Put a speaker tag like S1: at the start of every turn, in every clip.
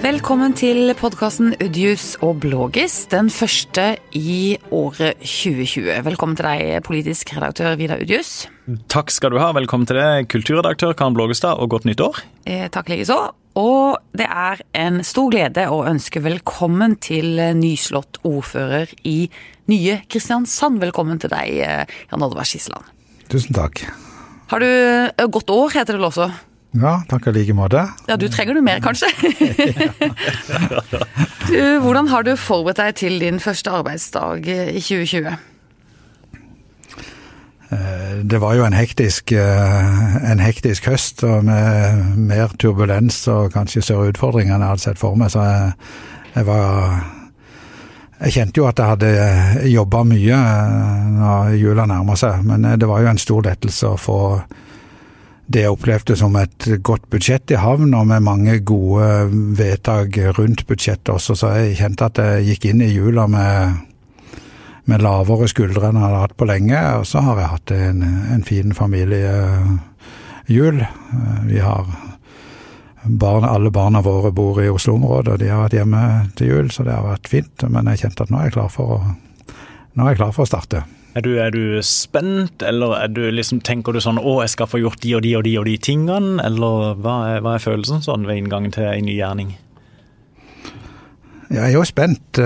S1: Velkommen til podkasten Udjus og Blågis, den første i året 2020. Velkommen til deg, politisk redaktør Vidar Udjus.
S2: Takk skal du ha. Velkommen til deg, kulturredaktør Karen Blågestad, og godt nytt år.
S1: Eh, takk likeså. Og det er en stor glede å ønske velkommen til nyslått ordfører i nye Kristiansand. Velkommen til deg, eh, Jan Oddvar Skisland.
S3: Tusen takk.
S1: Har du eh, godt år, heter det vel også?
S3: Ja, takk i like måte.
S1: Ja, du trenger du mer, kanskje? du, hvordan har du forberedt deg til din første arbeidsdag i 2020?
S3: Eh, det var jo en hektisk, eh, en hektisk høst, og med mer turbulens og kanskje større utfordringer enn jeg hadde sett for meg. Så jeg, jeg var Jeg kjente jo at jeg hadde jobba mye eh, når jula nærma seg, men det var jo en stor lettelse å få det jeg opplevde som et godt budsjett i havn, og med mange gode vedtak rundt budsjettet også. Så jeg kjente at jeg gikk inn i jula med, med lavere skuldre enn jeg hadde hatt på lenge. Og så har jeg hatt en, en fin familiejul. Vi har barn, alle barna våre bor i Oslo-området, og de har vært hjemme til jul, så det har vært fint. Men jeg kjente at nå er jeg klar for å, jeg klar for å starte.
S2: Er du, er du, spent, eller er du liksom, tenker du sånn å, jeg skal få gjort de og de og de og de tingene, eller hva er, hva er følelsen sånn ved inngangen til en ny gjerning?
S3: Jeg er jo spent.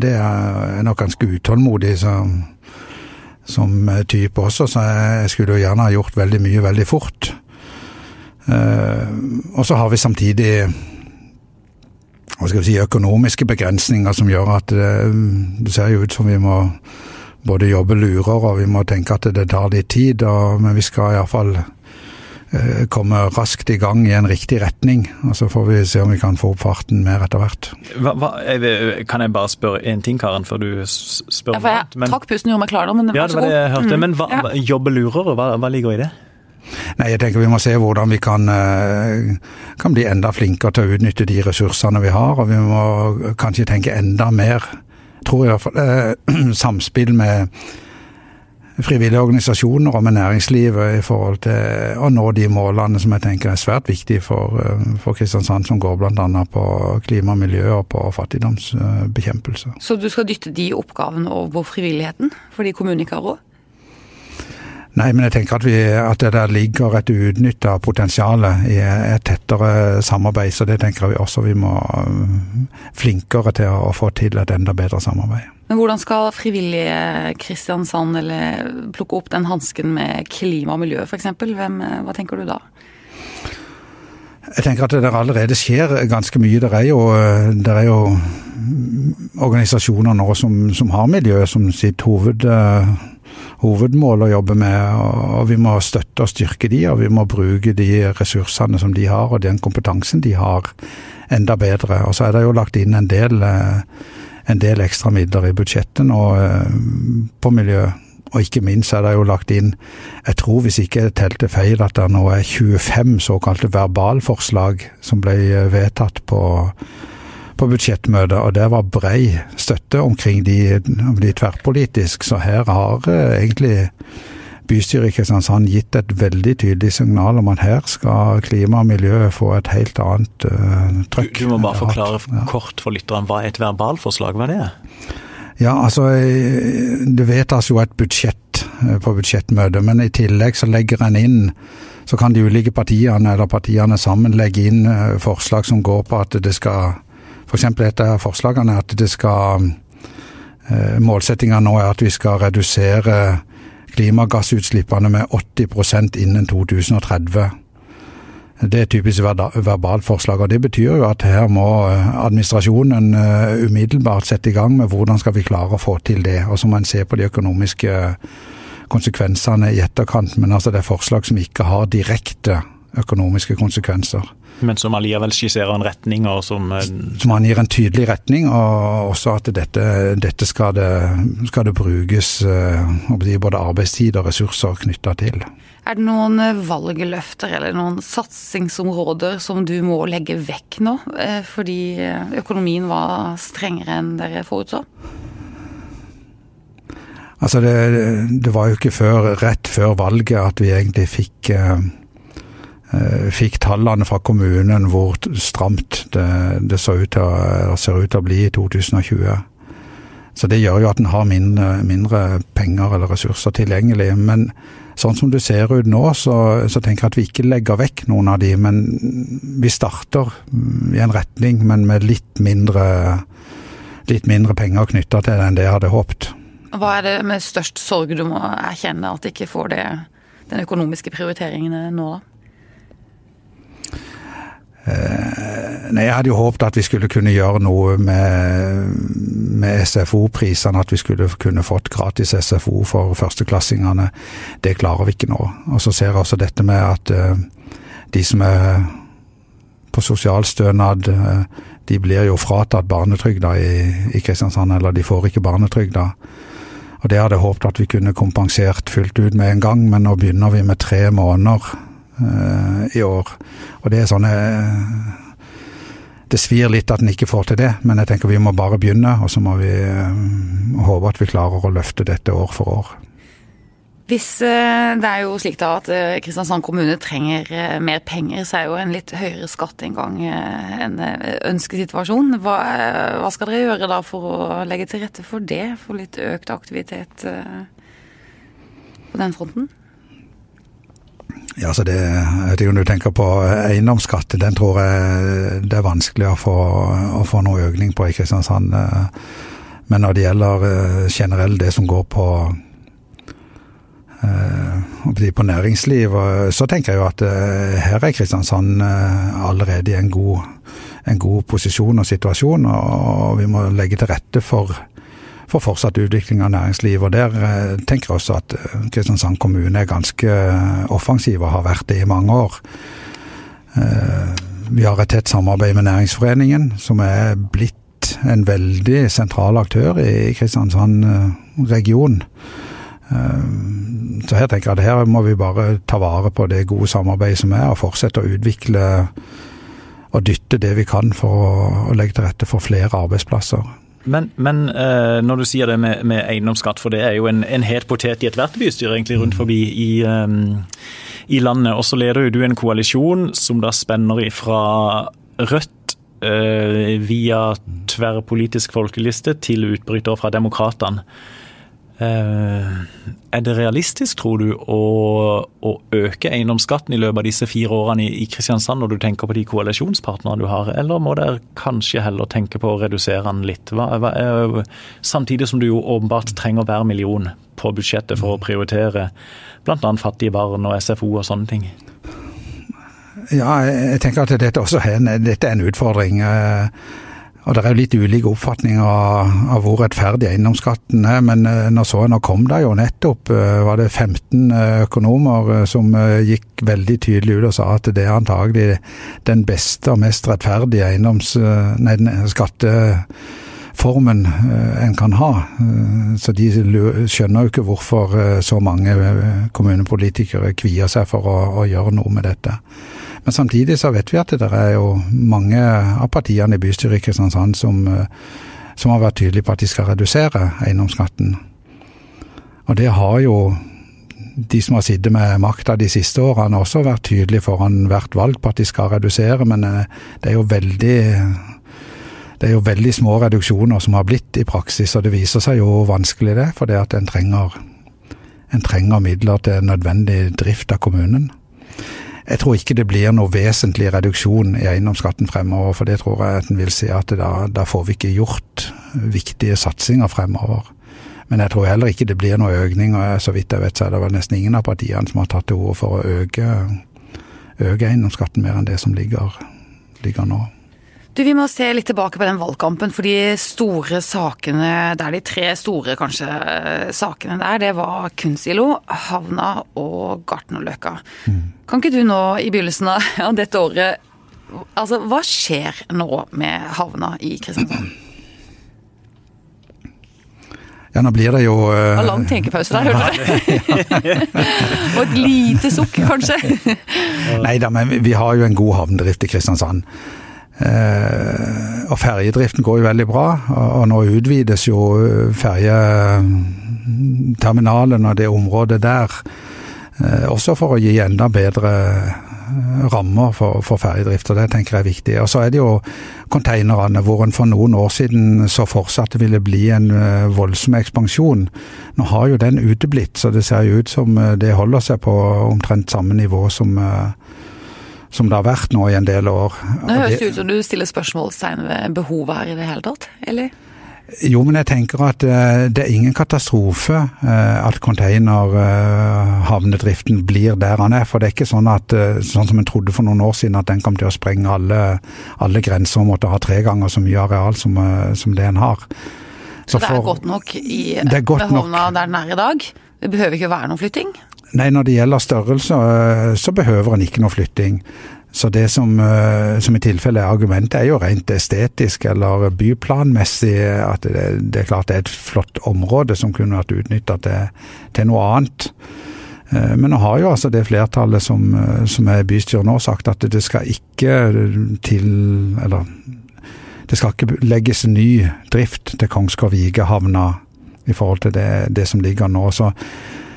S3: Det er nok ganske utålmodig som, som type også, så jeg skulle jo gjerne ha gjort veldig mye veldig fort. Og så har vi samtidig hva skal vi si, økonomiske begrensninger som gjør at det, det ser jo ut som vi må både jobbe lurer og vi må tenke at det tar litt tid. Og, men vi skal iallfall eh, komme raskt i gang i en riktig retning. og Så får vi se om vi kan få opp farten mer etter hvert.
S2: Hva, hva, kan jeg bare spørre én ting, Karen, før du spør?
S1: Ja, for jeg trakk pusten og gjorde meg klar nå, men
S2: ja, det var det jeg hørte. Mm. Men hva, ja. jobbe lurer, hva, hva ligger i det?
S3: Nei, jeg tenker vi må se hvordan vi kan, kan, bli enda flinkere til å utnytte de ressursene vi har. Og vi må kanskje tenke enda mer, tror jeg i hvert samspill med frivillige organisasjoner og med næringslivet i forhold til å nå de målene som jeg tenker er svært viktige for, for Kristiansand, som går bl.a. på klima og miljø og på fattigdomsbekjempelse.
S1: Så du skal dytte de oppgavene over på frivilligheten, fordi kommunen ikke har råd?
S3: Nei, men jeg tenker at, vi, at det der ligger et uutnytta potensial i et tettere samarbeid. Så det tenker vi også vi må flinkere til å få til et enda bedre samarbeid.
S1: Men hvordan skal frivillige Kristiansand plukke opp den hansken med klima og miljø f.eks.? Hva tenker du da?
S3: Jeg tenker at det allerede skjer ganske mye. Det er jo, det er jo organisasjoner nå som, som har miljø som sitt hoved hovedmål å jobbe med. og Vi må støtte og styrke de, og vi må bruke de ressursene som de har og den kompetansen de har, enda bedre. Og så er det jo lagt inn en del, en del ekstra midler i budsjettet nå på miljø. Og ikke minst er det jo lagt inn, jeg tror hvis ikke jeg telte feil, at det nå er 25 såkalte verbalforslag som ble vedtatt på på budsjettmøtet, og det var brei støtte omkring de, de tverrpolitisk. Så her har eh, egentlig bystyret i Kristiansand gitt et veldig tydelig signal om at her skal klima og miljø få et helt annet uh, trøkk.
S2: Du, du, må bare forklare ja. kort for lytteren hva et verbalforslag hva det er?
S3: Ja, altså det vedtas jo et budsjett på budsjettmøtet, men i tillegg så legger en inn så kan de ulike partiene eller partiene sammen legge inn forslag som går på at det skal F.eks. et av forslagene er at det skal eh, Målsettinga nå er at vi skal redusere klimagassutslippene med 80% innen 2030. Det er typisk verbalforslag, og det betyr jo at her må eh, administrasjonen eh, umiddelbart sette i gang med hvordan skal vi klare å få til det. Og så må en se på de økonomiske konsekvensene i etterkant. Men altså det er forslag som ikke har direkte økonomiske konsekvenser.
S2: Men som allikevel skisserer en retning, og som
S3: eh, Som angir en tydelig retning, og også at dette, dette skal, det, skal, det, brukes eh, både arbeidstid og ressurser knytta til.
S1: Er det noen eh, valgløfter eller noen satsingsområder som du må legge vekk nå, fordi økonomien var strengere enn dere forutså?
S3: Altså det, det, var jo ikke før, rett før valget at vi egentlig fikk fikk tallene fra kommunen hvor stramt det, det ut å, ser ut til å bli i 2020. Så det gjør jo at en har mindre, mindre, penger eller ressurser tilgjengelig. Men sånn som det ser ut nå, så, så, tenker jeg at vi ikke legger vekk noen av de. Men vi starter i en retning, men med litt mindre, litt mindre penger knytta til det enn det jeg hadde håpet.
S1: Hva er det med størst sorg du må erkjenne at ikke får det, den økonomiske prioriteringen nå, da?
S3: Eh, nei, Jeg hadde jo håpet at vi skulle kunne gjøre noe med, med SFO-prisene. At vi skulle kunne fått gratis SFO for førsteklassingene. Det klarer vi ikke nå. Og så ser jeg også dette med at uh, de som er på sosialstønad, uh, de blir jo fratatt barnetrygda i, i Kristiansand. Eller de får ikke barnetrygda. Og det hadde jeg håpet at vi kunne kompensert fullt ut med en gang, men nå begynner vi med tre måneder i år. Og det er sånne Det svir litt at en ikke får til det, men jeg tenker vi må bare begynne, og så må vi uh, håpe at vi klarer å løfte dette år for år.
S1: Hvis det er jo slik da at Kristiansand kommune trenger mer penger, så er jo en litt høyere skatteinngang en ønskesituasjon. Hva, hva skal dere gjøre da for å legge til rette for det? For litt økt aktivitet på den fronten?
S3: Ja, så det, jeg vet ikke om du tenker på eiendomsskatt. Den tror jeg det er vanskelig å få, å få noe økning på i Kristiansand. Men når det gjelder eh, generelt det som går på eh, på næringsliv, så tenker jeg jo at eh, her er Kristiansand allerede i en god, en god posisjon og situasjon, og vi må legge til rette for for fortsatt utvikling av næringsliv. Og der eh, tenker jeg også at eh, Kristiansand kommune er ganske eh, offensiv og har vært det i mange år. Vi har et tett samarbeid med Næringsforeningen, som er blitt en veldig sentral aktør i Kristiansand region. Så her tenker jeg at her må vi bare ta vare på det gode samarbeidet som er, og fortsette å utvikle og dytte det vi kan for å legge til rette for flere arbeidsplasser.
S2: Men, men uh, når du sier det med, med, eiendomsskatt, for det er jo en, en het potet i ethvert bystyre egentlig rundt forbi i, um, i landet. Og så leder du en koalisjon som da spenner ifra Rødt uh, via tverrpolitisk folkeliste til utbrytere fra Demokratene. Eh, er det realistisk, tror du, å, å, øke eiendomsskatten i løpet av disse fire årene i, Kristiansand, når du tenker på de koalisjonspartnerne du har, eller må dere kanskje heller tenke på å redusere den litt? Hva, hva er, samtidig som du jo åpenbart trenger hver million på budsjettet for å prioritere bl.a. fattige barn og SFO og sånne ting.
S3: Ja, jeg tenker at dette også er en, dette er en utfordring. Og Det er jo litt ulike oppfatninger av, av hvor rettferdig eiendomsskatten er, men uh, nå så nå kom det jo nettopp uh, var det 15 uh, økonomer som gikk veldig tydelig ut og sa at det er antagelig den beste og mest rettferdige eiendoms... Nei, skatteformen en kan ha. Så de skjønner jo ikke hvorfor så mange kommunepolitikere kvier seg for å, å gjøre noe med dette. Men samtidig så vet vi at det er jo mange av partiene i bystyret i Kristiansand som, eh, som har vært tydelige på at de skal redusere eiendomsskatten. Og det har jo de som har sittet med makta de siste årene også vært tydelige foran hvert valg på at de skal redusere, men eh, det er jo veldig det er jo veldig små reduksjoner som har blitt i praksis, og det viser seg jo vanskelig det, for det at en trenger, en trenger midler til nødvendig drift av kommunen. Jeg tror ikke det blir noe vesentlig reduksjon i eiendomsskatten fremover, for det tror jeg at en vil si at da, da, får vi ikke gjort viktige satsinger fremover. Men jeg tror heller ikke det blir noe økning, og så vidt jeg vet så er det vel nesten ingen av partiene som har tatt til orde for å øke, øke eiendomsskatten mer enn det som ligger, ligger nå.
S1: Du, Vi må se litt tilbake på den valgkampen, for de store sakene Det er de tre store kanskje sakene der. Det var Kunstsilo, Havna og Gartnerløkka. Mm. Kan ikke du nå i begynnelsen av dette året Altså, hva skjer nå med havna i Kristiansand?
S3: Ja, nå blir det jo
S1: uh... Lang tenkepause der, hørte du? Og et lite sukk, kanskje?
S3: Nei da, men vi har jo en god havnedrift i Kristiansand. Eh, og ferjedriften går jo veldig bra, og nå utvides jo eh, ferjeterminalen og det området der. Eh, også for å gi enda bedre rammer for, for ferjedrift, og det tenker jeg er viktig. Og så er det jo konteinerne, hvor en for noen år siden så fortsatt ville bli en voldsom ekspansjon. Nå har jo den uteblitt, så det ser jo ut som det holder seg på omtrent samme nivå som som det har vært nå i en del år.
S1: Det høres ut som du stiller spørsmålstegn ved behovet her i det hele tatt, eller?
S3: Jo, men jeg tenker at uh, det er ingen katastrofe uh, at containerhavnedriften uh, blir der han er. For det er ikke sånn at, sånn som en trodde for noen år siden, at den kom til å sprenge alle, alle grenser og måtte ha tre ganger så mye areal som, som det en har.
S1: Så, så det er godt nok i, med havna der den er i dag? Det behøver ikke være noen flytting?
S3: Nei, når det gjelder størrelse, så behøver en ikke noe flytting. Så det som, eh, som, i tilfelle er argumentet, er jo rent estetisk eller byplanmessig. At det, det, er klart det er et flott område som kunne vært utnytta til, til, noe annet. Eh, men nå har jo altså det flertallet som, eh, som er bystyret nå sagt at det skal ikke til Eller det skal ikke legges ny drift til Kongsgård-Vigehavna i forhold til det, det som ligger nå. så Eh,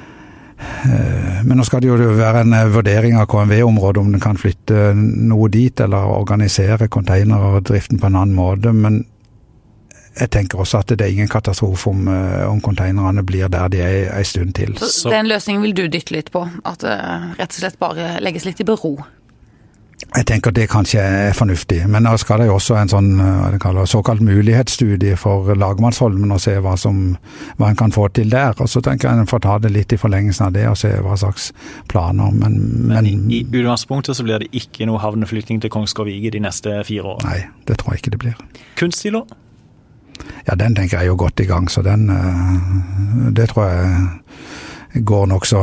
S3: men nå skal det jo være en eh, vurdering av KMV-området om den kan flytte noe dit, eller organisere containerdriften på en annen måte. Men jeg tenker også at det er ingen katastrofe om, eh, om konteinerne blir der de er en stund til.
S1: Så den løsningen vil du dytte litt på? At det rett og slett bare legges litt i bero?
S3: Jeg tenker det kanskje er fornuftig, men nå skal det jo også en sånn kaller, såkalt mulighetsstudie for lagmannsholmen og se hva, som, hva en kan få til der. Og så tenker jeg en får ta det litt i forlengelsen av det og se hva slags planer. Men,
S2: men, men i, i utgangspunktet så blir det ikke noe havneflytting til Kongsgård-Vige de neste fire årene?
S3: Nei, det tror jeg ikke det blir.
S2: Kunststiler?
S3: Ja, den tenker jeg er jo godt i gang, så den eh, Det tror jeg går nokså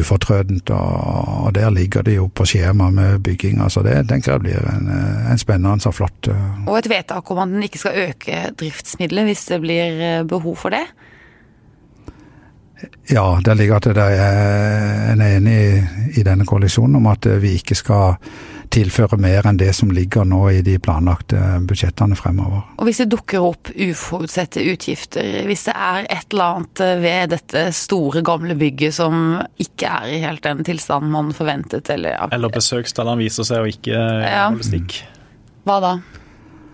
S3: ufortrødent. Og, der ligger det jo på skjema med bygginga. Så Det tenker jeg blir en, en spennende og flott
S1: Og et vedtak om at den ikke skal øke driftsmidler hvis det blir eh, behov for det?
S3: Ja, der ligger at det er en enig i denne koalisjonen om at vi ikke skal tilføre mer enn det som ligger nå i de planlagte budsjettene fremover.
S1: Og Hvis det dukker opp uforutsette utgifter, hvis det er et eller annet ved dette store, gamle bygget som ikke er i helt den tilstanden man forventet, eller ja.
S2: Eller besøkstallene viser seg å ikke holde stikk.
S1: Hva da?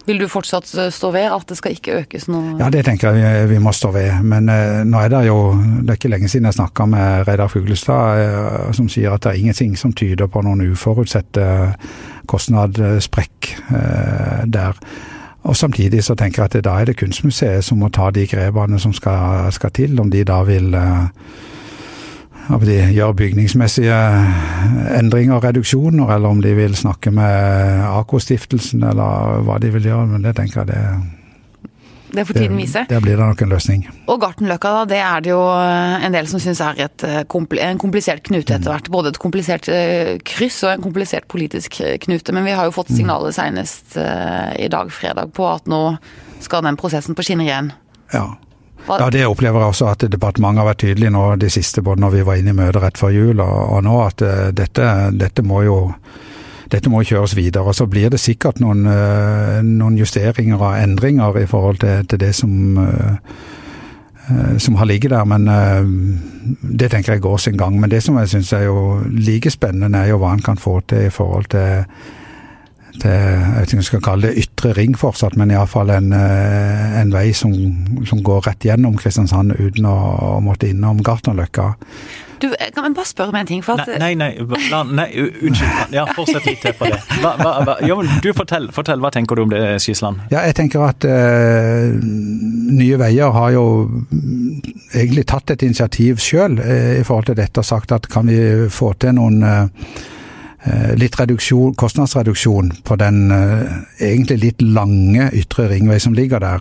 S1: Vil du fortsatt stå ved at det skal ikke økes noe?
S3: Ja, det tenker jeg vi, må stå ved. Men eh, nå er det jo Det er ikke lenge siden jeg snakka med Reidar Fuglestad, eh, som sier at det er ingenting som tyder på noen uforutsette kostnadssprekk eh, der. Og Samtidig så tenker jeg at da er det Kunstmuseet som må ta de grepene som skal, skal til. Om de da vil eh, om de gjør bygningsmessige endringer og reduksjoner, eller om de vil snakke med AK-stiftelsen, eller hva de vil gjøre. Men det tenker jeg det
S1: det får tiden vise.
S3: Der blir det nok en løsning.
S1: Og Gartenløkka, da, det er det jo en del som syns er et, eh, en komplisert knute etter hvert. Både et komplisert eh, kryss og en komplisert politisk knute. Men vi har jo fått signalet senest eh, i dag, fredag, på at nå skal den prosessen på skinner igjen.
S3: Ja, ja, Det opplever jeg også at departementet har vært tydelig nå de siste, både når vi var inne i møtet rett før jul og, og nå, at uh, dette, dette, må jo dette må kjøres videre. og Så blir det sikkert noen, uh, noen justeringer og endringer i forhold til, til det som, uh, som har ligget der. Men det tenker jeg går sin gang. Men det som jeg syns er jo like spennende, er jo hva en kan få til i forhold til til jeg vet ikke om jeg skal kalle det ytre ring fortsatt, men iallfall en, eh, en vei som, som, går rett gjennom Kristiansand uten å, å måtte innom Gartnerløkka.
S1: Du, kan jeg bare spørre om en ting? For
S2: at... Nei, nei, nei, nei unnskyld. Ja, Fortsett litt til på det. Hva, hva, hva, jo, men du fortell, fortell, hva tenker du om det, Skisland?
S3: Ja, jeg tenker at eh, Nye Veier har jo egentlig tatt et initiativ sjøl eh, i forhold til dette og sagt at kan vi få til noen Eh, litt kostnadsreduksjon på den eh, egentlig litt lange ytre ringvei som ligger der,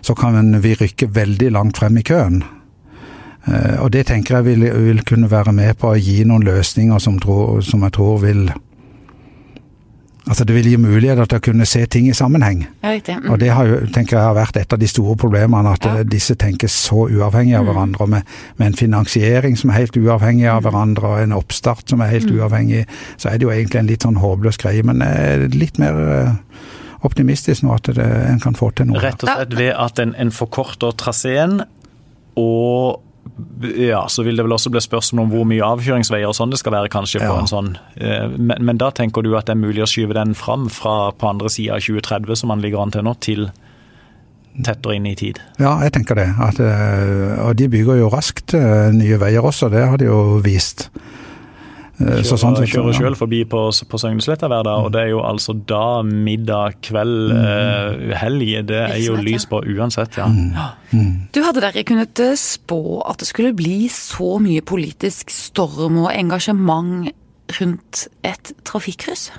S3: så kan vi rykke veldig langt frem i køen. Eh, og det tenker jeg vil, vil kunne være med på å gi noen løsninger som, tro, som jeg tror vil Altså Det vil gi muligheter til å kunne se ting i sammenheng.
S1: Ja, mm.
S3: Og det har jo, tenker jeg har vært et av de store problemene, at ja. Eh, disse tenker så uavhengig av mm. hverandre. Med, med, en finansiering som er helt uavhengig av mm. hverandre, og en oppstart som er helt mm. uavhengig, så er det jo egentlig en litt sånn håpløs greie. Men eh, litt mer eh, optimistisk nå at det, en kan få til noe.
S2: Rett og slett ved at en, en forkorter traseen og ja, så vil det vel også bli spørsmål om hvor mye avkjøringsveier og sånn det skal være, kanskje. på
S3: Ja.
S2: en sånn. eh, Men, men da tenker du at det er mulig å skyve den fram fra på andre sida av 2030, som man ligger an til nå, til tettere inn i tid?
S3: Ja, jeg tenker det. At, eh, og de bygger jo raskt eh, nye veier også, det har de jo vist. Eh, så sånn
S2: Kjører,
S3: sett,
S2: kjører selv forbi på, på Søgnesletta hver dag, og det er jo altså da middag, kveld, eh, helg. Det er jo lys på uansett, ja.
S1: Du hadde dere kunnet eh, spå at det skulle bli så mye politisk storm og engasjement rundt et trafikkryss?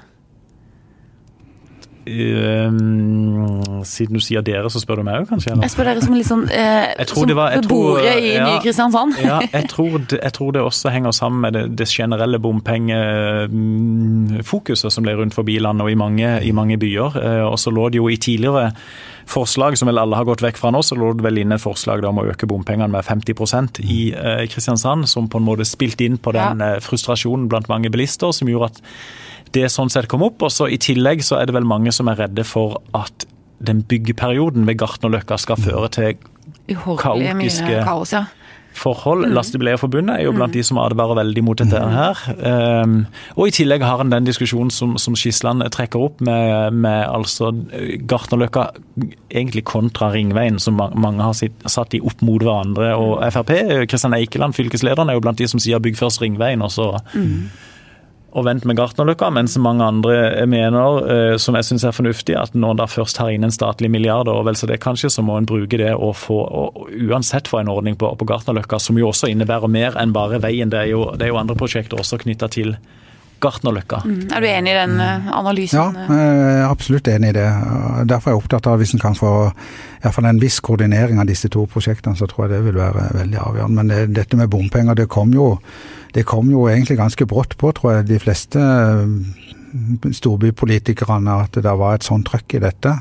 S2: Um, siden du sier dere, så spør du meg òg, kanskje? eller?
S1: Jeg spør dere som liksom, eh, som
S2: var- jeg tror,
S1: beboere i
S2: ja.
S1: nye Kristiansand.
S2: Ja, jeg tror, det, jeg tror det også henger sammen med det, det generelle bompengefokuset som ble rundt forbi landet og i mange, i mange byer. Eh, Og så lå det jo i tidligere forslag, som vel alle har gått vekk fra nå, så lå det vel inne et forslag om å øke bompengene med 50% i eh, Kristiansand, som på en måte spilte inn på den eh, frustrasjonen blant mange bilister, som gjorde at det sånn sett kom opp. Og så I tillegg så er det vel mange som er redde for at den byggeperioden ved Gartnerløkka skal føre til
S1: kaotiske mye
S2: kaotiske-
S1: kaos, ja.
S2: Forhold. Lastebileierforbundet er jo blant de som advarer veldig mot dette her. Um, og i tillegg har en den diskusjonen som, som Skisland trekker opp med, med altså eh, Gartnerløkka egentlig kontra Ringveien, som mange har sitt, satt de opp mot hverandre. Og Frp, Kristian Eikeland, fylkeslederen, er jo blant de som sier bygg først Ringveien, og så og vent med Gartnerløkka, mens mange andre mener, eh, som jeg syns er fornuftig, at når en da først har inn en statlig milliard, og vel så det kanskje, så må en bruke det og få og uansett få en ordning på, på Gartnerløkka, som jo også innebærer mer enn bare veien. Det er jo, det er jo andre prosjekter også knytta til Gartnerløkka.
S1: Er du enig i den analysen?
S3: Ja,
S1: analysen?
S3: jeg er absolutt enig i det. Derfor er jeg opptatt av hvis en kan få iallfall en viss koordinering av disse to prosjektene, så tror jeg det vil være veldig avgjørende. Men det, dette med bompenger, det kom, jo, det kom jo egentlig ganske brått på, tror jeg, de fleste eh, storbypolitikerne, at det var et sånt trøkk i dette.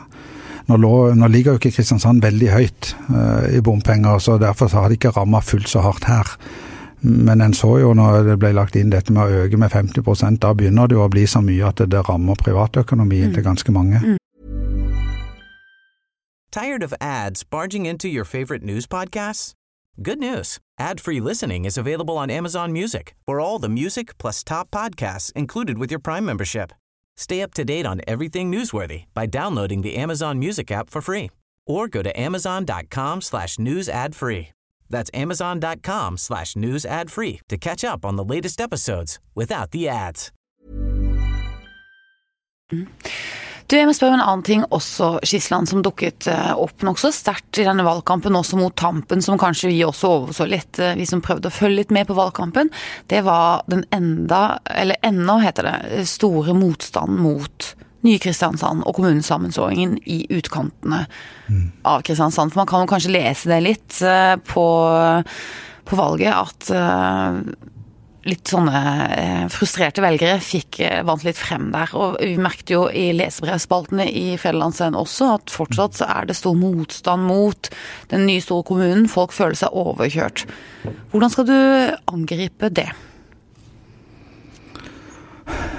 S3: Nå, lå, nå ligger jo ikke Kristiansand veldig høyt uh, i bompenger, så derfor så har det ikke ramma fullt så hardt her. Men en så jo når det ble lagt inn dette med å øke med 50 da begynner det jo å bli så mye at det rammer privatøkonomien mm. til ganske mange. Mm.
S4: Tired of ads barging into your favorite news podcasts? Good news. Ad-free listening is available on Amazon Music for all the music plus top podcasts included with your Prime membership. Stay up to date on everything newsworthy by downloading the Amazon Music app for free or go to amazon.com slash news ad free. That's amazon.com slash news ad free to catch up on the latest episodes without the ads.
S1: Du, jeg må spørre om en annen ting også, Skisland, som dukket eh, opp nokså sterkt i denne valgkampen, også mot tampen, som kanskje vi også overså litt, eh, vi som prøvde å følge litt med på valgkampen. Det var den enda, eller ennå heter det, store motstanden mot nye Kristiansand og kommunesammenslåingen i utkantene av Kristiansand. For man kan jo kanskje lese det litt eh, på, på valget, at eh, litt sånne eh, frustrerte velgere fikk vant litt frem der. Og vi merket jo i lesebrevspaltene i Fjellandsveien også at fortsatt så er det stor motstand mot den nye store kommunen. Folk føler seg overkjørt. Hvordan skal du angripe det?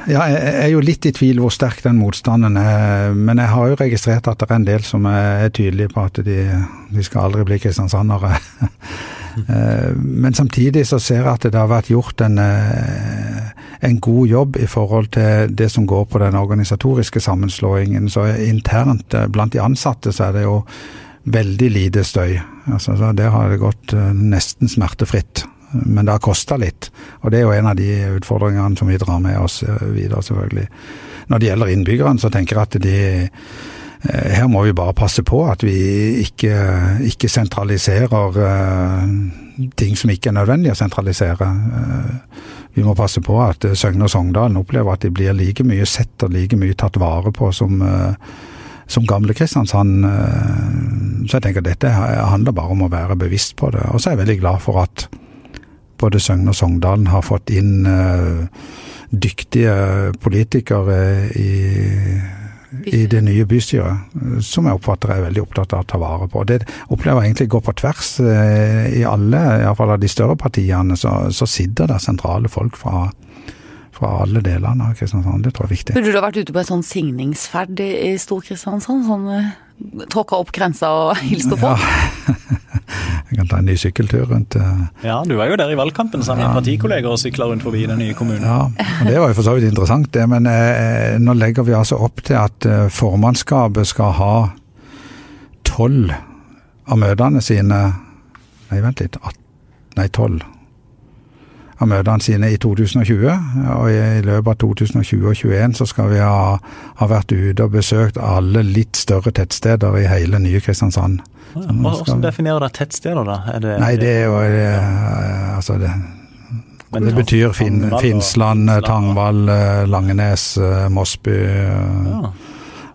S3: Ja, jeg er jo litt i tvil hvor sterk den motstanden er. Men jeg har jo registrert at det er en del som er tydelige på at de, de skal aldri bli kristiansandere. Eh, Men samtidig så ser jeg at det har vært gjort en, eh, en god jobb i forhold til det som går på den organisatoriske sammenslåingen. Så internt eh, blant de ansatte så er det jo veldig lite støy. Altså, der har det gått nesten smertefritt. Men det har kosta litt. Og det er jo en av de utfordringene som vi drar med oss eh, videre, selvfølgelig. Når det gjelder innbyggerne, så tenker jeg at de eh, her må vi bare passe på at vi ikke, ikke sentraliserer eh, ting som ikke er nødvendig å sentralisere. Vi må passe på at Søgne og Sogndalen opplever at de blir like mye sett og like mye tatt vare på som, som gamle Kristiansand. Så jeg tenker dette handler bare om å være bevisst på det. Og så er jeg veldig glad for at både Søgne og Sogndalen har fått inn eh, dyktige politikere i, i det nye bystyret, eh, som jeg oppfatter er veldig opptatt av å ta vare på. Det opplever jeg egentlig går på tvers eh, i alle, iallfall av de større partiene, så, så sitter det sentrale folk fra, fra alle delene av Kristiansand. Det tror jeg er viktig.
S1: Burde du ha vært ute på en sånn signingsferd i, Stor-Kristiansand? Sånn tråkka opp grensa og hilst på folk?
S3: Vi kan ta en ny sykkeltur rundt. Uh,
S2: ja, du var jo der i valgkampen sammen med ja. partikolleger og sykla rundt forbi den nye kommunen.
S3: Ja, og det var jo for så vidt interessant det. Men eh, nå legger vi altså opp til at eh, formannskapet skal ha tolv av møtene sine Nei, vent litt. Nei, tolv av møtene sine i 2020. Og i løpet av 2020 og 2021 så skal vi ha, ha vært ute og besøkt alle litt større tettsteder i hele nye Kristiansand.
S2: Ja, Hvordan definerer dere tettsteder, da?
S3: Det, nei, det er jo det, Altså, det, det betyr fin, Finnsland, Tangvall, eh, Langenes, Mossby. Mosby. Ja.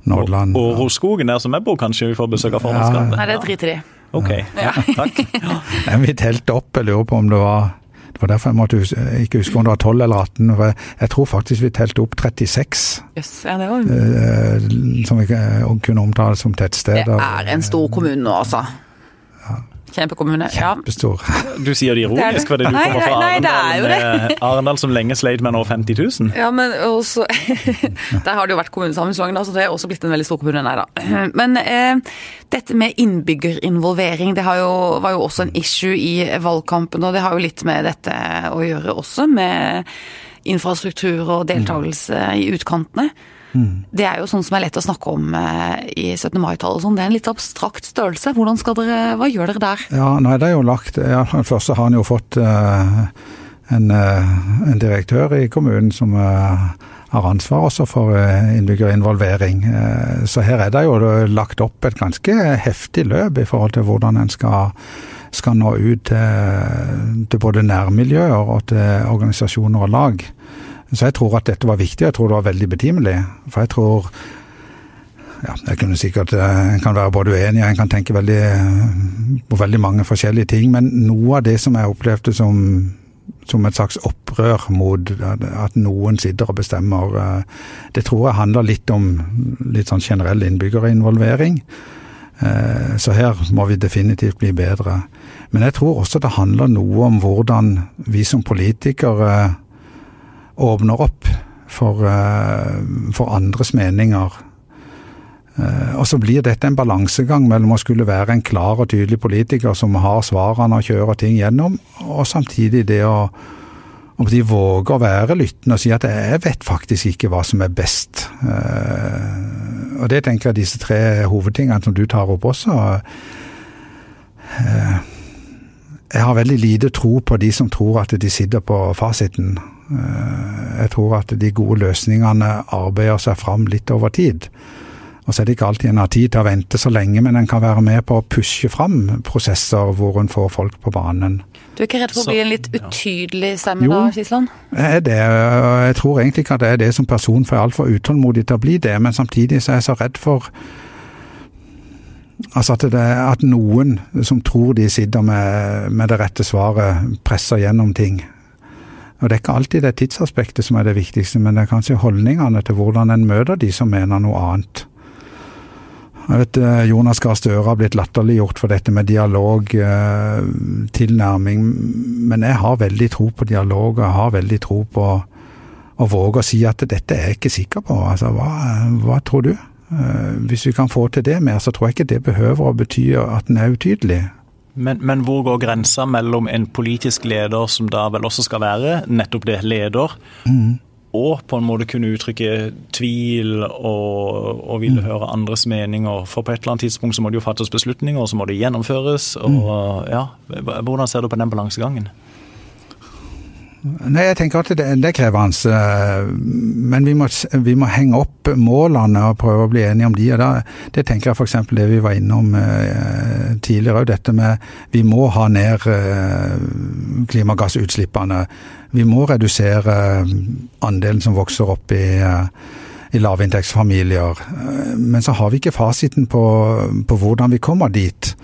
S3: Nordland.
S2: Og Roskogen der som jeg bor, kanskje vi får besøk av formannskapet?
S1: Ja. Nei, det driter i.
S2: Ok, ja, takk.
S3: Ja. vi telte opp, jeg lurer på om det var var derfor jeg måtte huske, ikke huske om det var 12 eller 18. For jeg tror faktisk vi telte opp 36.
S1: Yes, ja, det var...
S3: Eh, som vi kunne omtale som tettsteder. Det
S1: er en stor kommune nå, altså. Kjempekommune.
S3: Kjempestor.
S2: Du sier det ironisk fordi du nei, kommer fra nei, nei, Arendal, Arendal som lenge sleit med nå 50 000?
S1: Ja, men også Der har det jo vært kommunesammenslåing, så det er også blitt en veldig stor kommune, nei da. Men eh, dette med innbyggerinvolvering, det jo, var jo også en issue i valgkampen, og det har jo litt med dette å gjøre også, med infrastruktur og deltakelse i utkantene. Det er jo sånn som er lett å snakke om eh, i 17. mai-tallet. Sånn. Det er en litt abstrakt størrelse. Hvordan skal dere, Hva gjør dere der?
S3: Ja, nei, det er jo lagt, ja, Først så har han jo fått uh, en, uh, en, direktør i kommunen som uh, har ansvar også for innbyggerinvolvering. Så her er det jo lagt opp et ganske heftig løp i forhold til hvordan en skal, skal nå ut til, til både nærmiljøer og til organisasjoner og lag. Så jeg tror at dette var viktig, jeg tror det var veldig betimelig. For jeg tror ja, jeg kunne sikkert, eh, En kan være både uenig og en kan tenke veldig, på veldig mange forskjellige ting. Men noe av det som jeg opplevde som, som et slags opprør mot at noen sitter og bestemmer, eh, det tror jeg handler litt om litt sånn generell innbyggerinvolvering. Eh, så her må vi definitivt bli bedre. Men jeg tror også det handler noe om hvordan vi som politikere åpner opp for, eh, for andres meninger. Eh, og så blir dette en balansegang mellom å skulle være en klar og tydelig politiker som har svarene og kjører ting gjennom, og samtidig det å om de våger å være lyttende og si at 'jeg vet faktisk ikke hva som er best'. Uh, og det tenker jeg disse tre hovedtingene som du tar opp også. Jeg har veldig lite tro på de som tror at de sitter på fasiten. Eh, jeg tror at de gode løsningene arbeider seg fram litt over tid. Og så er det ikke alltid en har tid til å vente så lenge, men en kan være med på å pushe fram prosesser hvor en får folk på banen.
S1: Du er ikke redd for å bli en litt utydelig stemme da, Kisland?
S3: Jeg er det. Jeg tror egentlig ikke at det er det som person, for jeg er altfor utålmodig til å bli det. Men samtidig så er jeg så redd for Altså at, det, at noen som tror de sitter med, med det rette svaret, presser gjennom ting. Og Det er ikke alltid det tidsaspektet som er det viktigste, men det er kanskje holdningene til hvordan en møter de som mener noe annet. Jeg vet eh, Jonas Gahr Støre har blitt latterliggjort for dette med dialog, eh, tilnærming, men jeg har veldig tro på dialog, og jeg har veldig tro på å våge å si at dette er jeg ikke sikker på. Altså, hva, hva tror du? Eh, hvis vi kan få til det mer, så tror jeg ikke det behøver å bety at en er utydelig.
S2: Men, men, hvor går grensa mellom en politisk leder, som da vel også skal være nettopp det, leder, mm. og på en måte kunne uttrykke tvil og, og ville mm. høre andres meninger? For på et eller annet tidspunkt så må det jo fattes beslutninger, og så må det gjennomføres. og mm. ja, Hvordan ser du på den balansegangen?
S3: Nei, jeg tenker at det, det er krevende. Eh, men vi må, vi må, henge opp målene og prøve å bli enige om de. og da, Det tenker jeg f.eks. det vi var innom tidligere tidligere, dette med vi må ha ned eh, klimagassutslippene. Vi må redusere andelen som vokser opp i, i lavinntektsfamilier. Men så har vi ikke fasiten på, på hvordan vi kommer dit.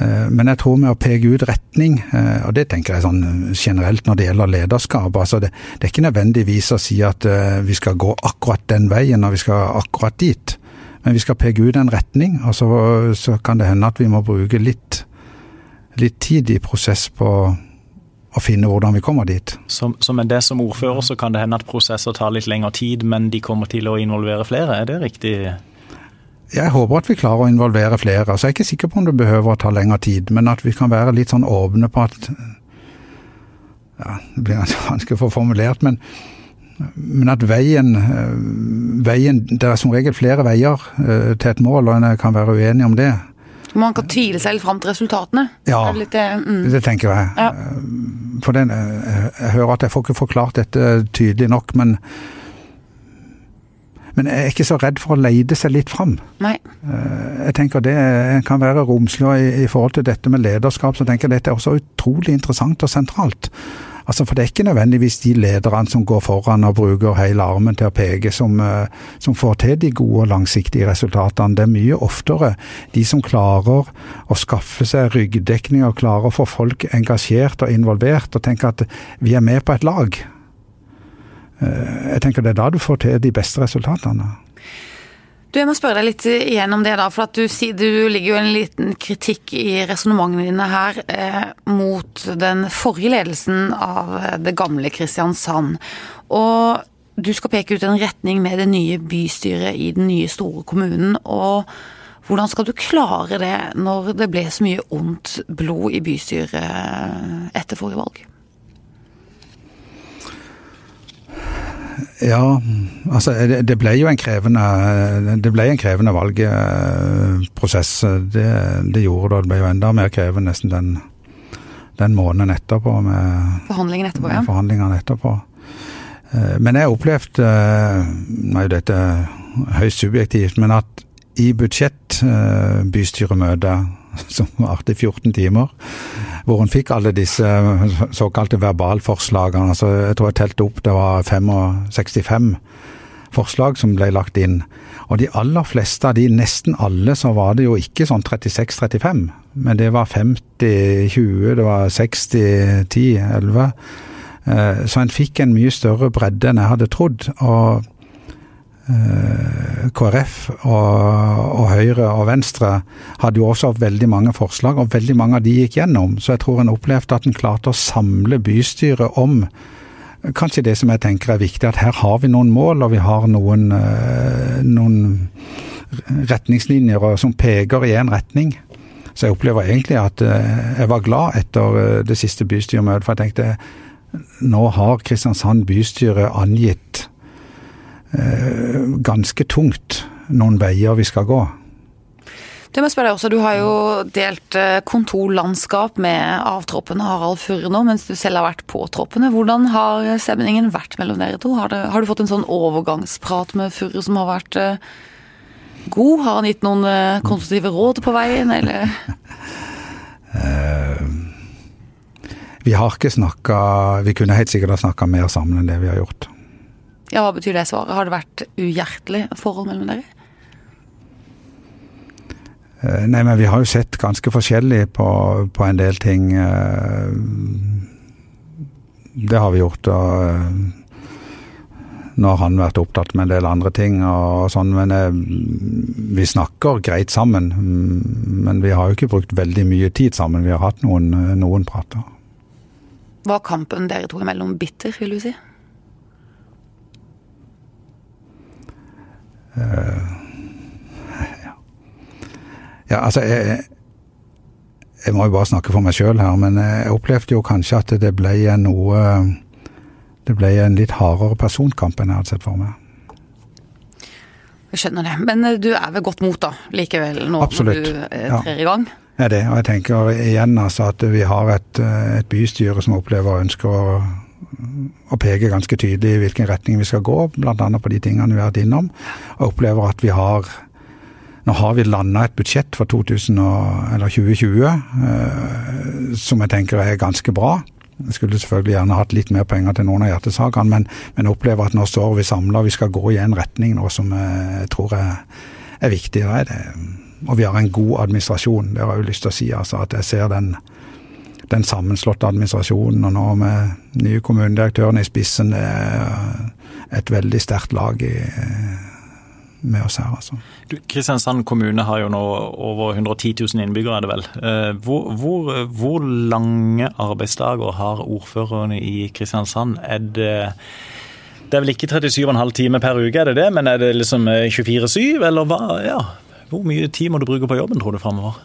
S3: Eh, men jeg tror med å peke ut retning, eh, og det tenker jeg sånn generelt når det gjelder lederskap altså det, det, er ikke nødvendigvis å si at eh, vi skal gå akkurat den veien og vi skal akkurat dit. Men vi skal peke ut en retning, og så, så kan det hende at vi må bruke litt, litt tid i prosess på å finne hvordan vi kommer dit.
S2: Så, så med det som ordfører så kan det hende at prosesser tar litt lengre tid, men de kommer til å involvere flere, er det riktig?
S3: Jeg håper at vi klarer å involvere flere. Så jeg er ikke sikker på om det behøver å ta lengre tid, men at vi kan være litt sånn åpne på at ja, Det blir vanskelig å få formulert, men, men at veien, veien Det er som regel flere veier til et mål, og en kan være uenig om det.
S1: Man kan tvile seg litt fram til resultatene?
S3: Ja,
S1: det, litt, mm.
S3: det, tenker jeg. Ja. For den, jeg hører at jeg får ikke forklart dette tydelig nok, men men jeg er ikke så redd for å leide seg litt fram.
S1: Nei.
S3: Jeg tenker det kan være romslig, i, i forhold til dette med lederskap, så tenker jeg dette er også utrolig interessant og sentralt. Altså, For det er ikke nødvendigvis de lederne som går foran og bruker hele armen til å peke, som, som får til de gode og langsiktige resultatene. Det er mye oftere de som klarer å skaffe seg ryggdekning og klarer å få folk engasjert og involvert, og tenker at vi er med på et lag. Jeg tenker det er da du får til de beste resultatene.
S1: Du, Jeg må spørre deg litt igjen om det, da. For at du, du ligger jo en liten kritikk i resonnementene dine her eh, mot den forrige ledelsen av det gamle Kristiansand. Og du skal peke ut en retning med det nye bystyret i den nye store kommunen. og hvordan skal du klare det når det ble så mye ondt blod i bystyret etter forrige valg?
S3: Ja, altså det ble jo en krevende, det ble en krevende valgprosess. Det, det gjorde det. Det ble jo enda mer krevende nesten den, den måneden etterpå. Med
S1: forhandlingene etterpå, ja.
S3: Forhandlingene etterpå. Men jeg opplevde Nå er jo dette høyst subjektivt, men at i budsjettbystyremøtet, som varte i 14 timer, hvor hun fikk alle disse såkalte verbalforslagene. Altså, jeg tror jeg telte opp, det var 65 forslag som ble lagt inn. Og de aller fleste av de, nesten alle, så var det jo ikke sånn 36-35, men det var 50-20, det var 60-10-11. Så en fikk en mye større bredde enn jeg hadde trodd. og Eh, KrF og, og, Høyre og Venstre hadde jo også veldig mange forslag, og veldig mange av de gikk gjennom. Så jeg tror en opplevde at en klarte å samle bystyret om kanskje det som jeg tenker er viktig, at her har vi noen mål, og vi har noen, eh, noen retningslinjer som peker i én retning. Så jeg opplever egentlig at eh, jeg var glad etter det siste bystyremøtet, for jeg tenkte nå har Kristiansand bystyre angitt Eh, ganske tungt noen veier vi skal gå.
S1: Det må jeg spørre deg også, Du har jo delt eh, kontorlandskap med avtroppende Harald Furre nå, mens du selv har vært påtroppende. Hvordan har stemningen vært mellom dere to? Har, det, har, du fått en sånn overgangsprat med Furre som har vært uh, god? Har han gitt noen konstruktive råd på veien, eller?
S3: vi har ikke snakka Vi kunne helt sikkert ha snakka mer sammen enn det vi har gjort.
S1: Ja, Hva betyr det svaret? Har det vært uhjertelig forhold mellom dere?
S3: Eh, nei, men vi har jo sett ganske forskjellig på, på en del ting. Eh, det har vi gjort. og eh, Nå har han vært opptatt med en del andre ting og sånn, men vi snakker greit sammen. Men vi har jo ikke brukt veldig mye tid sammen. Vi har hatt noen, noen prater.
S1: Var kampen dere to imellom bitter, vil du si?
S3: ja. ja. altså jeg, jeg, må jo bare snakke for meg sjøl her, men jeg opplevde jo kanskje at det ble en noe Det ble en litt hardere personkamp enn jeg hadde sett for meg.
S1: Jeg skjønner det. Men eh, du er ved godt mot da, likevel, nå
S3: Absolutt.
S1: når du eh, trer ja. i gang?
S3: Ja, det. Og jeg tenker igjen altså at vi har et, et bystyre som opplever og ønsker å og peker ganske tydelig i hvilken retning vi skal gå, bl.a. på de tingene vi har vært innom. Og opplever at vi har Nå har vi landa et budsjett for 2000 eller 2020 eh, som jeg tenker er ganske bra. Jeg skulle selvfølgelig gjerne hatt litt mer penger til noen av hjertesakene, men, men opplever at nå står vi samla vi skal gå i en retning nå som jeg tror er, er viktig. Og vi har en god administrasjon, det har jeg jo lyst til å si. altså At jeg ser den den sammenslåtte administrasjonen, og nå med nye kommunedirektøren i spissen, det er et veldig sterkt lag i, med oss her, altså.
S2: Du, Kristiansand kommune har jo nå over 110 000 innbyggere, er det vel. Eh, hvor, hvor, hvor lange arbeidsdager har ordførerne i Kristiansand? Er det det er vel ikke 37,5 timer per uke, er det det? Men er det liksom 24-7, eller hva? Ja. Hvor mye tid må du bruke på jobben, tror du, framover?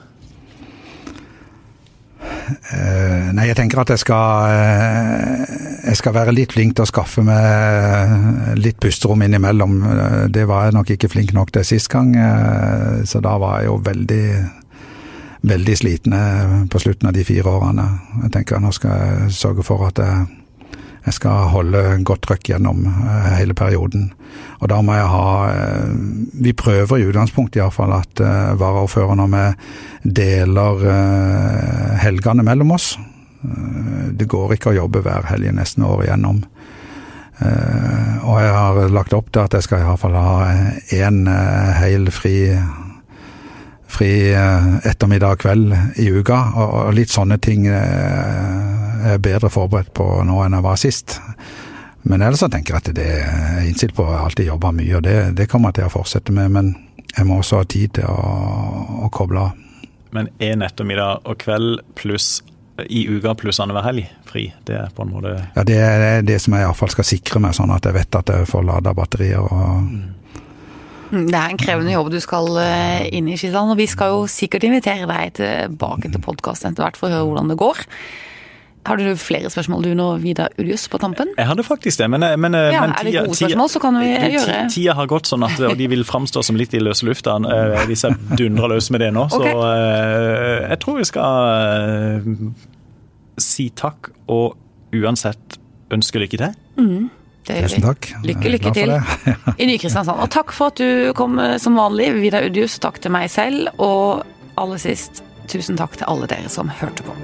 S3: Uh, nei, jeg tenker at jeg skal uh, Jeg skal være litt flink til å skaffe meg litt pusterom innimellom. Det var jeg nok ikke flink nok til sist gang, så da var jeg jo veldig veldig slitne på slutten av de fire årene. Jeg tenker at nå skal jeg sørge for at jeg jeg skal holde godt trøkk gjennom eh, hele perioden. Og da må jeg ha eh, Vi prøver i utgangspunktet iallfall at varaordføreren og vi deler helgene mellom oss. Det går ikke å jobbe hver helg nesten året igjennom. Og jeg har lagt opp til at jeg skal iallfall ha én hel fri fri ettermiddag kveld i uka, og litt sånne ting er bedre forberedt på nå enn jeg var sist. Men ellers så tenker jeg at det er innstilt på å alltid jobbe mye, og det, det, kommer jeg til å fortsette med. Men jeg må også ha tid til å, å koble av.
S2: Men én ettermiddag og kveld pluss i uka pluss annenhver helg fri, det er på en måte
S3: Ja, det er det som jeg iallfall skal sikre meg, sånn at jeg vet at jeg får lada batterier. og mm.
S1: Det er en krevende jobb du skal eh, inn i, Skisland. Og vi skal jo sikkert invitere deg tilbake til podkasten etter hvert for å høre hvordan det går. Har du flere spørsmål du nå, Vidar Ulius, på tampen?
S2: Jeg hadde faktisk det, men, eh, men,
S1: eh, ja, men tida, Er det gode spørsmål, så kan vi gjøre
S2: Tida har gått sånn at og de vil framstå som litt i løse lufta eh, hvis jeg dundrer løs med det nå. Okay. Så jeg tror vi skal si takk og uansett ønske lykke til.
S1: Mm.
S3: Tusen takk.
S1: Lykke, lykke til i Ny-Kristiansand. Og takk for at du kom som vanlig, Vidar Udius. Takk til meg selv. Og aller sist, tusen takk til alle dere som hørte på.